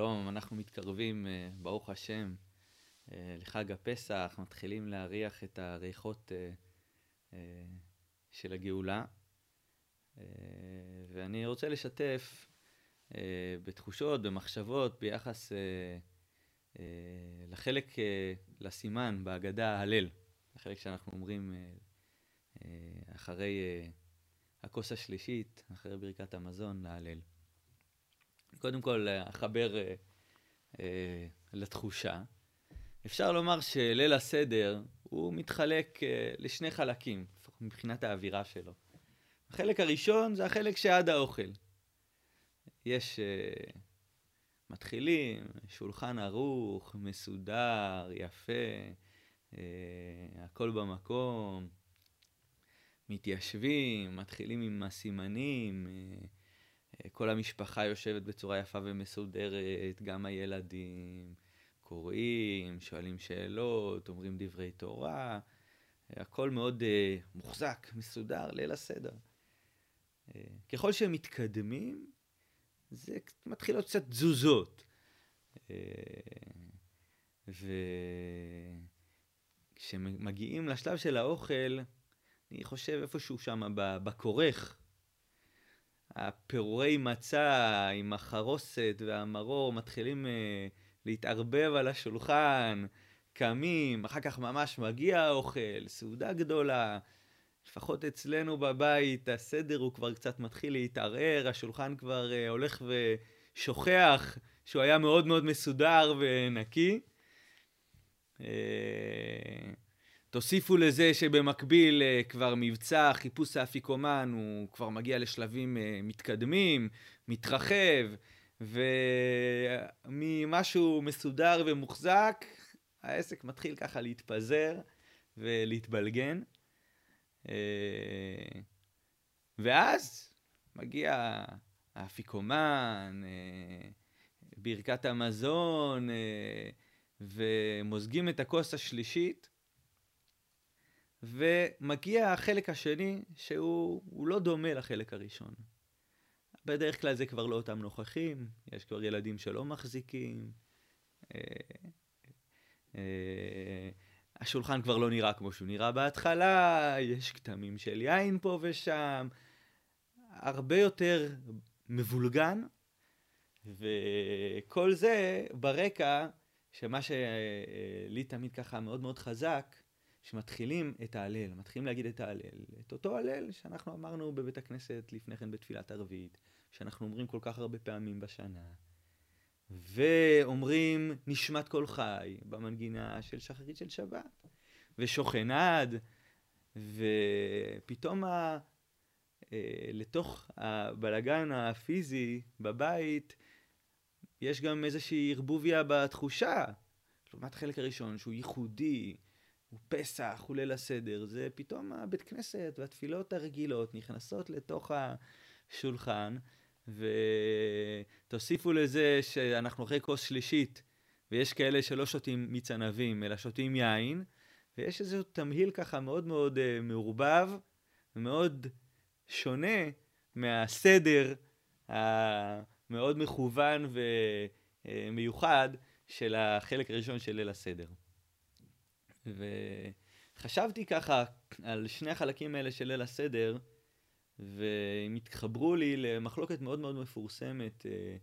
שלום, אנחנו מתקרבים, אה, ברוך השם, אה, לחג הפסח, מתחילים להריח את הריחות אה, של הגאולה. ואני רוצה לשתף בתחושות, במחשבות, ביחס לחלק, לסימן בהגדה הלל, החלק שאנחנו אומרים אחרי הכוס השלישית, אחרי ברכת המזון, להלל. קודם כל, אחבר אה, אה, לתחושה. אפשר לומר שליל הסדר הוא מתחלק אה, לשני חלקים, מבחינת האווירה שלו. החלק הראשון זה החלק שעד האוכל. יש אה, מתחילים, שולחן ערוך, מסודר, יפה, אה, הכל במקום, מתיישבים, מתחילים עם הסימנים, אה, כל המשפחה יושבת בצורה יפה ומסודרת, גם הילדים קוראים, שואלים שאלות, אומרים דברי תורה, הכל מאוד uh, מוחזק, מסודר, ליל הסדר. Uh, ככל שהם מתקדמים, זה מתחיל להיות קצת תזוזות. Uh, וכשמגיעים לשלב של האוכל, אני חושב איפשהו שם בכורך, הפירורי מצה עם החרוסת והמרור מתחילים uh, להתערבב על השולחן, קמים, אחר כך ממש מגיע האוכל, סעודה גדולה. לפחות אצלנו בבית הסדר הוא כבר קצת מתחיל להתערער, השולחן כבר uh, הולך ושוכח שהוא היה מאוד מאוד מסודר ונקי. Uh, תוסיפו לזה שבמקביל אה, כבר מבצע חיפוש האפיקומן הוא כבר מגיע לשלבים אה, מתקדמים, מתרחב, וממשהו מסודר ומוחזק, העסק מתחיל ככה להתפזר ולהתבלגן. אה, ואז מגיע האפיקומן, ברכת המזון, ומוזגים את הכוס השלישית. ומגיע החלק השני, שהוא לא דומה לחלק הראשון. בדרך כלל זה כבר לא אותם נוכחים, יש כבר ילדים שלא מחזיקים, אה, אה, השולחן כבר לא נראה כמו שהוא נראה בהתחלה, יש כתמים של יין פה ושם, הרבה יותר מבולגן, וכל זה ברקע, שמה שלי תמיד ככה מאוד מאוד חזק, שמתחילים את ההלל, מתחילים להגיד את ההלל, את אותו הלל שאנחנו אמרנו בבית הכנסת לפני כן בתפילת ערבית, שאנחנו אומרים כל כך הרבה פעמים בשנה, ואומרים נשמת כל חי במנגינה של שחרית של שבת, ושוכנד, ופתאום ה... אה, לתוך הבלגן הפיזי בבית, יש גם איזושהי ערבוביה בתחושה. לעומת החלק הראשון, שהוא ייחודי, הוא פסח, הוא הסדר, זה פתאום הבית כנסת והתפילות הרגילות נכנסות לתוך השולחן, ותוסיפו לזה שאנחנו אחרי כוס שלישית, ויש כאלה שלא שותים מיץ ענבים, אלא שותים יין, ויש איזה תמהיל ככה מאוד מאוד uh, מעורבב, ומאוד שונה מהסדר המאוד מכוון ומיוחד של החלק הראשון של ליל הסדר. וחשבתי ככה על שני החלקים האלה של ליל הסדר, והם התחברו לי למחלוקת מאוד מאוד מפורסמת אה,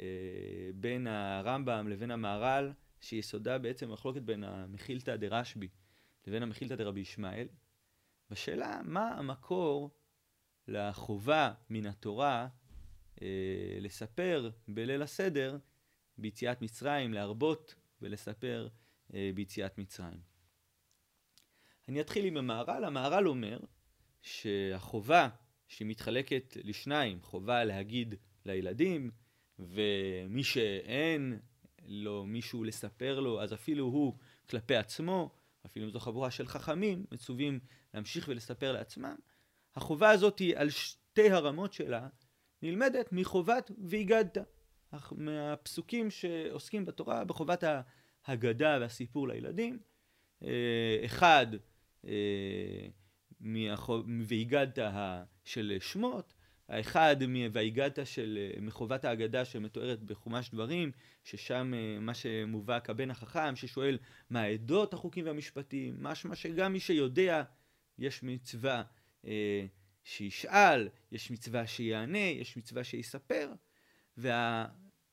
אה, בין הרמב"ם לבין המהר"ל, שיסודה בעצם מחלוקת בין המחילתא דרשב"י לבין המחילתא דרבי ישמעאל, בשאלה מה המקור לחובה מן התורה אה, לספר בליל הסדר ביציאת מצרים, להרבות ולספר אה, ביציאת מצרים. אני אתחיל עם המהר"ל. המהר"ל אומר שהחובה שמתחלקת לשניים, חובה להגיד לילדים, ומי שאין לו מישהו לספר לו, אז אפילו הוא כלפי עצמו, אפילו אם זו חבורה של חכמים, מצווים להמשיך ולספר לעצמם. החובה הזאת היא על שתי הרמות שלה, נלמדת מחובת והגדת, מהפסוקים שעוסקים בתורה בחובת ההגדה והסיפור לילדים. אה, אחד, והגדת של שמות, האחד מ"ויגעת" של אה, מחובת ההגדה שמתוארת בחומש דברים, ששם אה, מה שמובא כבן החכם, ששואל מה העדות החוקים והמשפטים, משמע שגם מי שיודע, יש מצווה אה, שישאל, יש מצווה שיענה, יש מצווה שיספר,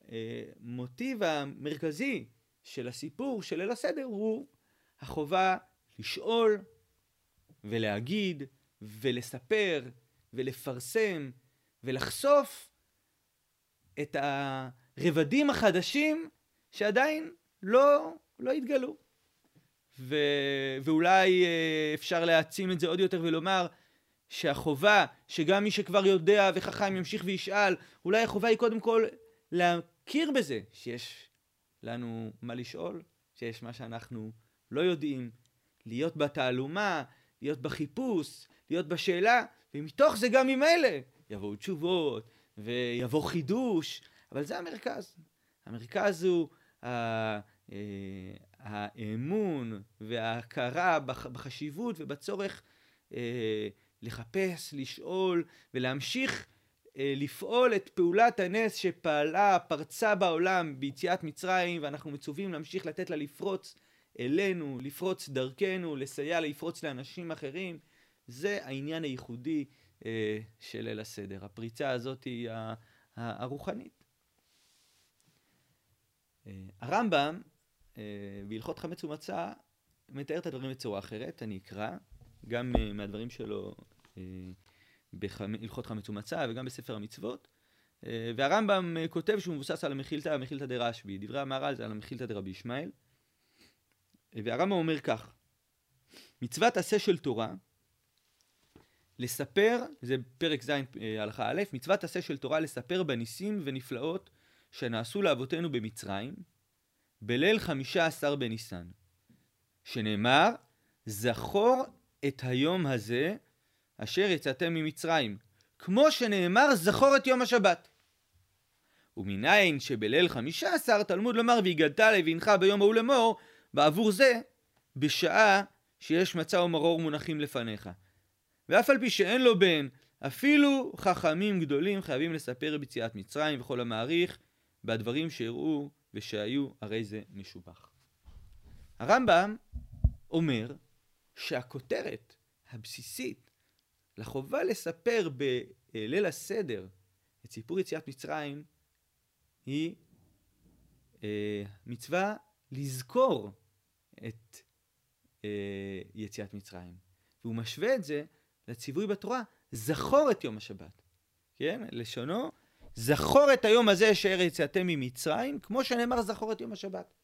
והמוטיב המרכזי של הסיפור של ליל הסדר הוא החובה לשאול ולהגיד ולספר ולפרסם ולחשוף את הרבדים החדשים שעדיין לא, לא התגלו. ו, ואולי אה, אפשר להעצים את זה עוד יותר ולומר שהחובה שגם מי שכבר יודע וחכם ימשיך וישאל, אולי החובה היא קודם כל להכיר בזה שיש לנו מה לשאול, שיש מה שאנחנו לא יודעים, להיות בתעלומה, להיות בחיפוש, להיות בשאלה, ומתוך זה גם ממילא יבואו תשובות ויבוא חידוש, אבל זה המרכז. המרכז הוא אה, האמון וההכרה בחשיבות ובצורך אה, לחפש, לשאול ולהמשיך אה, לפעול את פעולת הנס שפעלה, פרצה בעולם ביציאת מצרים, ואנחנו מצווים להמשיך לתת לה לפרוץ אלינו, לפרוץ דרכנו, לסייע לפרוץ לאנשים אחרים. זה העניין הייחודי אה, של ליל הסדר. הפריצה הזאת היא הרוחנית. אה, הרמב"ם אה, בהלכות חמץ ומצה מתאר את הדברים בצורה אחרת, אני אקרא, גם מהדברים שלו בהלכות חמץ ומצה וגם בספר המצוות. והרמב"ם כותב שהוא מבוסס על המחילתא, המחילתא דרשב"י, דברי המהר"ל זה על המחילתא דרבי ישמעאל. והרמב"ם אומר כך: מצוות עשה של תורה לספר, זה פרק ז' אה, הלכה א', מצוות עשה של תורה לספר בניסים ונפלאות שנעשו לאבותינו במצרים, בליל חמישה עשר בניסן, שנאמר, זכור את היום הזה אשר יצאתם ממצרים, כמו שנאמר, זכור את יום השבת. ומניין שבליל חמישה עשר תלמוד לומר, והגדת לבנך ביום ההוא לאמור, בעבור זה, בשעה שיש מצה ומרור מונחים לפניך. ואף על פי שאין לו בן, אפילו חכמים גדולים חייבים לספר ביציאת מצרים וכל המעריך בדברים שהראו ושהיו, הרי זה משובח. הרמב"ם אומר שהכותרת הבסיסית לחובה לספר בליל הסדר את סיפור יציאת מצרים היא אה, מצווה לזכור את אה, יציאת מצרים. והוא משווה את זה לציווי בתורה, זכור את יום השבת. כן? לשונו, זכור את היום הזה אשר יצאתם ממצרים, כמו שנאמר זכור את יום השבת.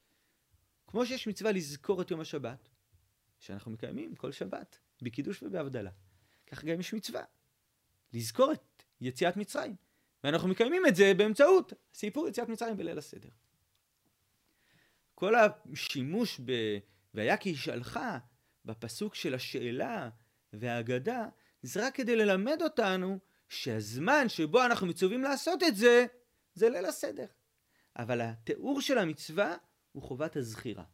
כמו שיש מצווה לזכור את יום השבת, שאנחנו מקיימים כל שבת, בקידוש ובהבדלה. כך גם יש מצווה, לזכור את יציאת מצרים. ואנחנו מקיימים את זה באמצעות סיפור יציאת מצרים בליל הסדר. כל השימוש. והיה כי ישאלך בפסוק של השאלה והאגדה זה רק כדי ללמד אותנו שהזמן שבו אנחנו מצווים לעשות את זה, זה ליל הסדר. אבל התיאור של המצווה הוא חובת הזכירה.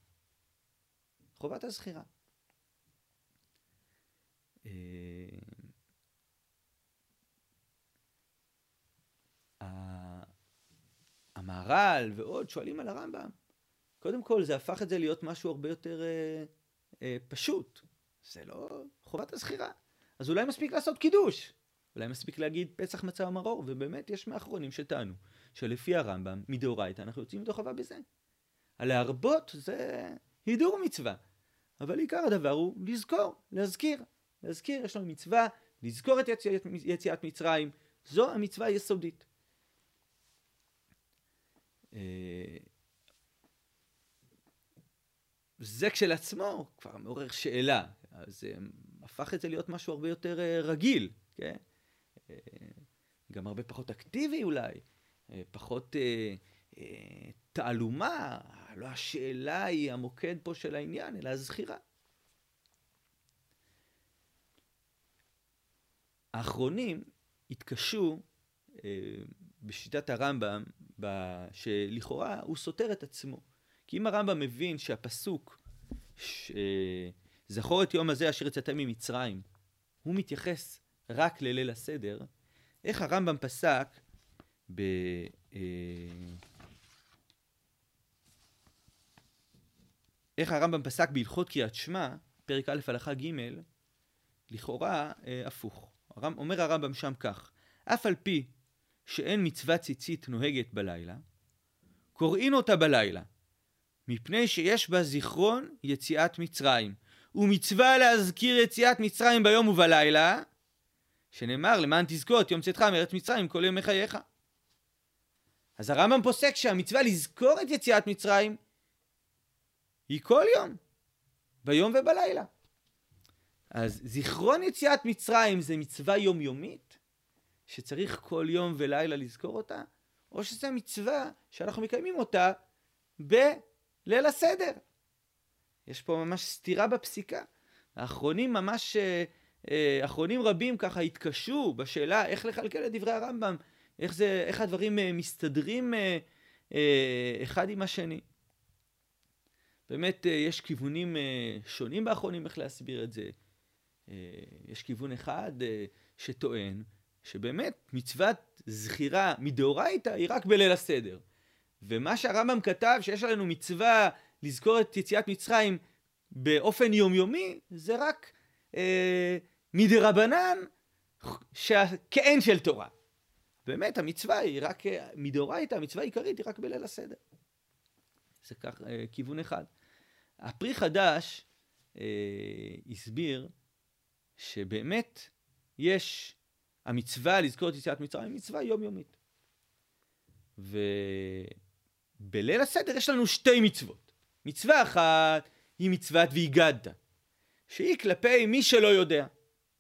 חובת הזכירה. אה, המהר"ל ועוד שואלים על הרמב"ם. קודם כל זה הפך את זה להיות משהו הרבה יותר אה, אה, פשוט. זה לא חובת הזכירה. אז אולי מספיק לעשות קידוש. אולי מספיק להגיד פסח מצה ומרור, ובאמת יש מאחרונים שטענו שלפי הרמב"ם, מדאורייתא, אנחנו יוצאים מתוך חובה בזה. הלהרבות זה הידור מצווה, אבל עיקר הדבר הוא לזכור, להזכיר. להזכיר, יש לנו מצווה לזכור את יציאת, יציאת מצרים, זו המצווה היסודית. אה, זה כשלעצמו כבר מעורר שאלה, אז אה, הפך את זה להיות משהו הרבה יותר אה, רגיל, כן? אה, גם הרבה פחות אקטיבי אולי, פחות תעלומה, לא השאלה היא המוקד פה של העניין, אלא הזכירה. האחרונים התקשו בשיטת הרמב"ם, שלכאורה הוא סותר את עצמו. כי אם הרמב"ם מבין שהפסוק, ש... זכור את יום הזה אשר יצאתם ממצרים, הוא מתייחס רק לליל הסדר, איך הרמב"ם פסק ב... אה, איך הרמב"ם פסק בהלכות קריאת שמע, פרק א' הלכה ג', לכאורה אה, הפוך. הרמב, אומר הרמב"ם שם כך, אף על פי שאין מצווה ציצית נוהגת בלילה, קוראין אותה בלילה, מפני שיש בה זיכרון יציאת מצרים. ומצווה להזכיר יציאת מצרים ביום ובלילה, שנאמר למען תזכור את יום צאתך מארץ מצרים כל ימי חייך. אז הרמב"ם פוסק שהמצווה לזכור את יציאת מצרים היא כל יום, ביום ובלילה. אז זיכרון יציאת מצרים זה מצווה יומיומית, שצריך כל יום ולילה לזכור אותה, או שזו מצווה שאנחנו מקיימים אותה בליל הסדר. יש פה ממש סתירה בפסיקה. האחרונים ממש, אה, אה, אחרונים רבים ככה התקשו בשאלה איך לכלכל את דברי הרמב"ם, איך, זה, איך הדברים אה, מסתדרים אחד עם השני. באמת יש כיוונים שונים באחרונים איך להסביר את זה. יש כיוון אחד שטוען שבאמת מצוות זכירה מדאורייתא היא רק בליל הסדר. ומה שהרמב"ם כתב שיש עלינו מצווה לזכור את יציאת מצרים באופן יומיומי, זה רק אה, מדרבנן כאין של תורה. באמת המצווה היא רק, אה, מדאורייתא המצווה העיקרית היא רק בליל הסדר. זה כך אה, כיוון אחד. הפרי חדש אה, הסביר שבאמת יש המצווה לזכור את יציאת מצרים היא מצווה יומיומית. ובליל הסדר יש לנו שתי מצוות. מצווה אחת היא מצוות והגדת, שהיא כלפי מי שלא יודע.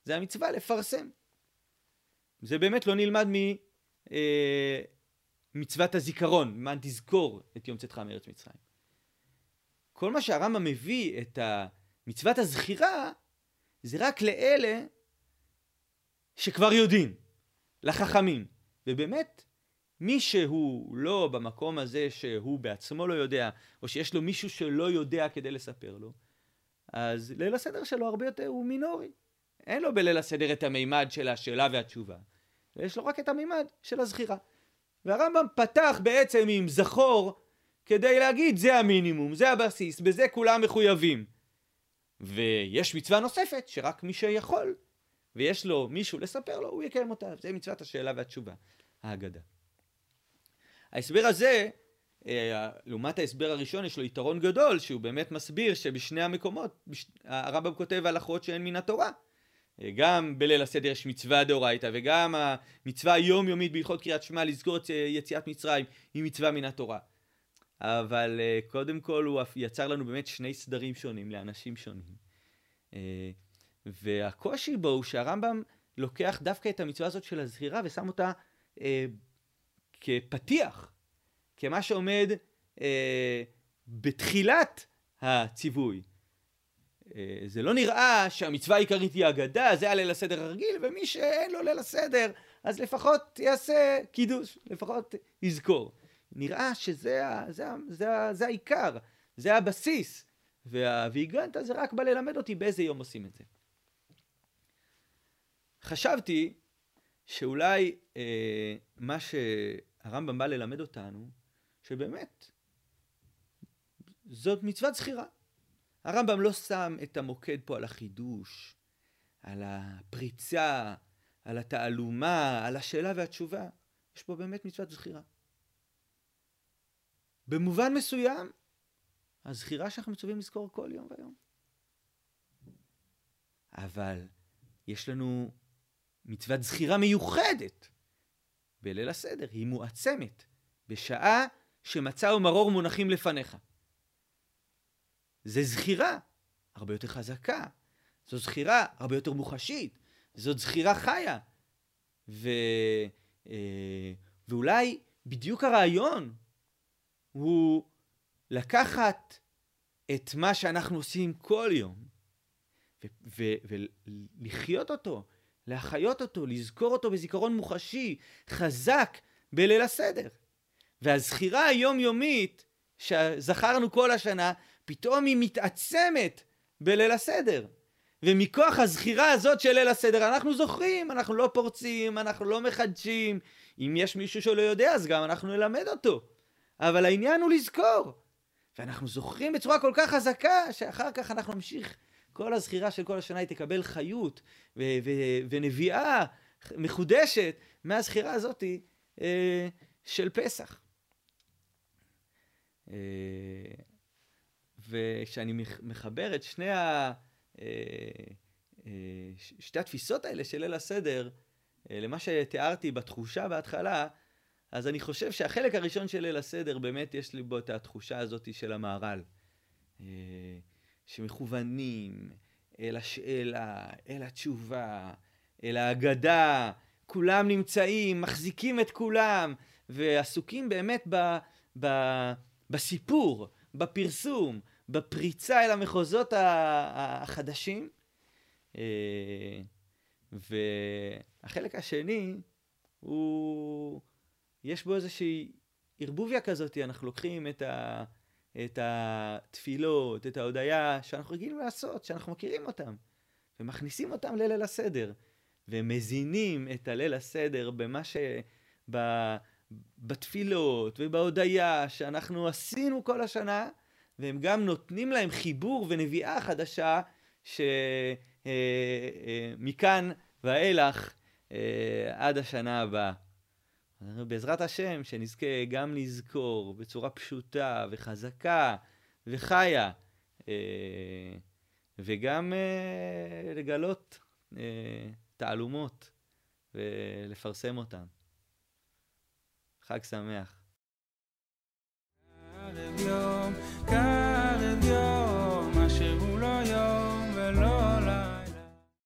זה המצווה לפרסם. זה באמת לא נלמד ממצוות אה, הזיכרון, למען תזכור את יום צאתך מארץ מצרים. כל מה שהרמב"ם מביא את מצוות הזכירה, זה רק לאלה שכבר יודעים, לחכמים. ובאמת, מי שהוא לא במקום הזה שהוא בעצמו לא יודע, או שיש לו מישהו שלא יודע כדי לספר לו, אז ליל הסדר שלו הרבה יותר הוא מינורי. אין לו בליל הסדר את המימד של השאלה והתשובה, ויש לו רק את המימד של הזכירה. והרמב"ם פתח בעצם עם זכור כדי להגיד זה המינימום, זה הבסיס, בזה כולם מחויבים. ויש מצווה נוספת שרק מי שיכול ויש לו מישהו לספר לו, הוא יקיים אותה. זה מצוות השאלה והתשובה, ההגדה. ההסבר הזה, אה, לעומת ההסבר הראשון, יש לו יתרון גדול, שהוא באמת מסביר שבשני המקומות, הרמב"ם כותב הלכות שאין מן התורה. אה, גם בליל הסדר יש מצווה דאורייתא, וגם המצווה היומיומית בהלכות קריאת שמע לזכור את יציאת מצרים היא מצווה מן התורה. אבל אה, קודם כל הוא יצר לנו באמת שני סדרים שונים לאנשים שונים. והקושי בו הוא שהרמב"ם לוקח דווקא את המצווה הזאת של הזכירה ושם אותה אה, כפתיח, כמה שעומד אה, בתחילת הציווי. אה, זה לא נראה שהמצווה העיקרית היא אגדה, זה הליל הסדר הרגיל, ומי שאין לו ליל הסדר, אז לפחות יעשה קידוש, לפחות יזכור. נראה שזה זה, זה, זה, העיקר, זה הבסיס. והוויגנטה זה רק בא ללמד אותי באיזה יום עושים את זה. חשבתי שאולי אה, מה שהרמב"ם בא ללמד אותנו, שבאמת זאת מצוות זכירה. הרמב"ם לא שם את המוקד פה על החידוש, על הפריצה, על התעלומה, על השאלה והתשובה. יש פה באמת מצוות זכירה. במובן מסוים, הזכירה שאנחנו מצווים לזכור כל יום ויום. אבל יש לנו מצוות זכירה מיוחדת בליל הסדר, היא מועצמת, בשעה שמצה ומרור מונחים לפניך. זה זכירה הרבה יותר חזקה, זו זכירה הרבה יותר מוחשית, זאת זכירה חיה. ו... אה, ואולי בדיוק הרעיון הוא לקחת את מה שאנחנו עושים כל יום ולחיות אותו, להחיות אותו, לזכור אותו בזיכרון מוחשי, חזק, בליל הסדר. והזכירה היומיומית שזכרנו כל השנה, פתאום היא מתעצמת בליל הסדר. ומכוח הזכירה הזאת של ליל הסדר אנחנו זוכרים, אנחנו לא פורצים, אנחנו לא מחדשים. אם יש מישהו שלא יודע, אז גם אנחנו נלמד אותו. אבל העניין הוא לזכור. ואנחנו זוכרים בצורה כל כך חזקה, שאחר כך אנחנו נמשיך. כל הזכירה של כל השנה היא תקבל חיות ו- ו- ונביאה מחודשת מהזכירה הזאת אה, של פסח. אה, וכשאני מחבר את שני ה... אה, אה, שתי התפיסות האלה של ליל הסדר, אה, למה שתיארתי בתחושה בהתחלה, אז אני חושב שהחלק הראשון של ליל הסדר, באמת יש לי בו את התחושה הזאת של המהר"ל. שמכוונים אל השאלה, אל התשובה, אל ההגדה, כולם נמצאים, מחזיקים את כולם, ועסוקים באמת ב, ב, בסיפור, בפרסום, בפריצה אל המחוזות החדשים. אה, והחלק השני הוא, יש בו איזושהי ערבוביה כזאת, אנחנו לוקחים את, ה, את התפילות, את ההודיה שאנחנו רגילים לעשות, שאנחנו מכירים אותם, ומכניסים אותם לליל הסדר, ומזינים את הליל הסדר במה ש... ב, בתפילות ובהודיה שאנחנו עשינו כל השנה, והם גם נותנים להם חיבור ונביאה חדשה שמכאן ואילך אה, עד השנה הבאה. בעזרת השם, שנזכה גם לזכור בצורה פשוטה וחזקה וחיה, אה, וגם אה, לגלות אה, תעלומות ולפרסם אותן. חג שמח. Cada יום.